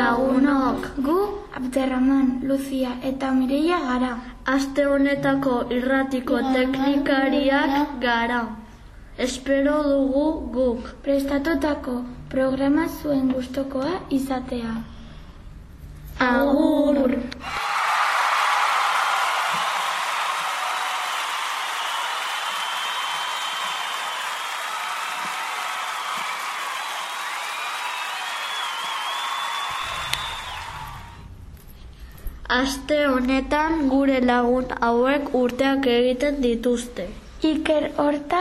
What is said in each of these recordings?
lagunok. Gu, Abderraman, Lucia eta Mireia gara. Aste honetako irratiko teknikariak gara. Espero dugu guk. Prestatutako programa zuen gustokoa izatea. Agur! Aste honetan gure lagun hauek urteak egiten dituzte. Iker Horta,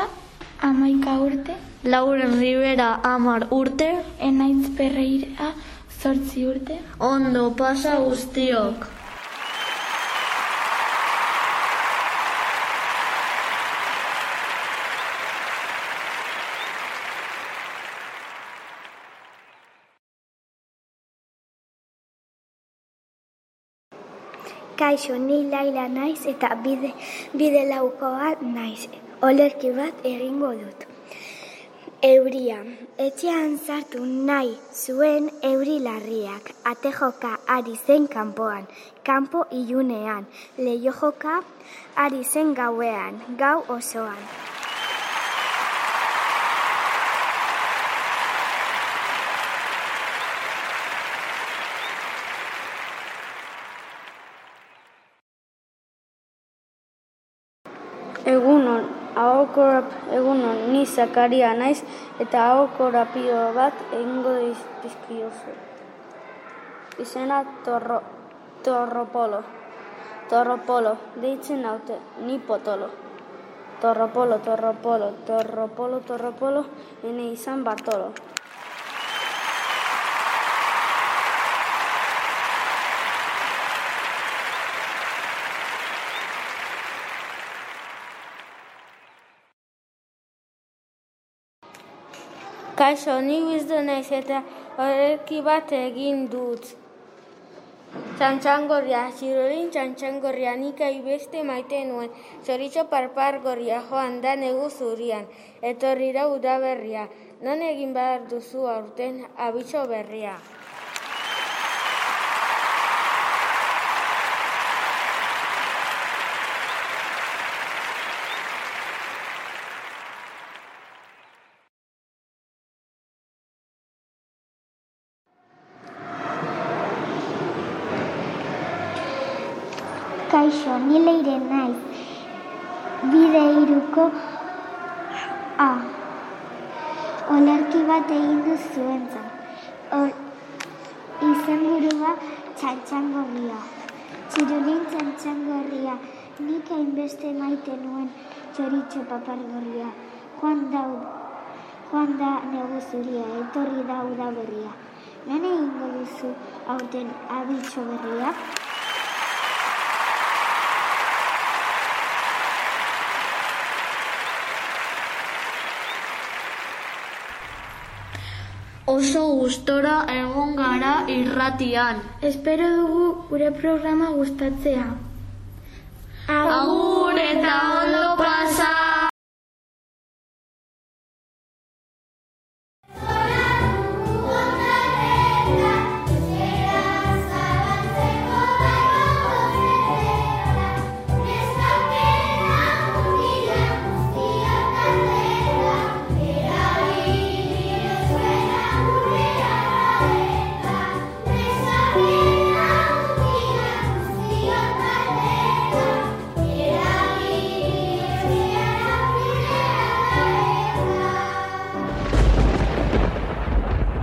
amaika urte, Lauren Rivera amar urte, Enaitz Perreira, zortzi urte, ondo pasa guztiok. Kaixo, ni Laila naiz eta bide, bide laukoa naiz. Olerki bat egingo dut. Euria, etxean sartu nahi zuen euri larriak. Ate joka ari zen kanpoan, kanpo ilunean. Leio joka ari zen gauean, gau osoan. Egunon, ahokora, egunon, ni Zakaria naiz eta ahokorapio bat egingo diz- dizkiozu. Izena torro, torropolo. Torropolo, deitzen naute, ni potolo. Torropolo, torropolo, torropolo, torropolo, ene izan Bartolo. Kaixo, ni bizdo naiz eta horreki bat egin dut. Txantxangorria, txirorin txantxangorria, nik beste maite nuen. Zoritxo parpar gorria joan da negu zurian. Etorrira udaberria. Non egin behar duzu aurten abitxo berria. Kaixo, ni leire naiz. Bide iruko A. Olerki bat egin du zuentzat. Ol, izen burua txantxangorria. Txirulin txantxangorria. Nik hainbeste maite nuen txoritxo papargorria. Joan da, joan da negu zuria, etorri da uda berria. Non egingo duzu aurten abitxo berria? oso gustora egon gara irratian. Espero dugu gure programa gustatzea. Agur eta ondo!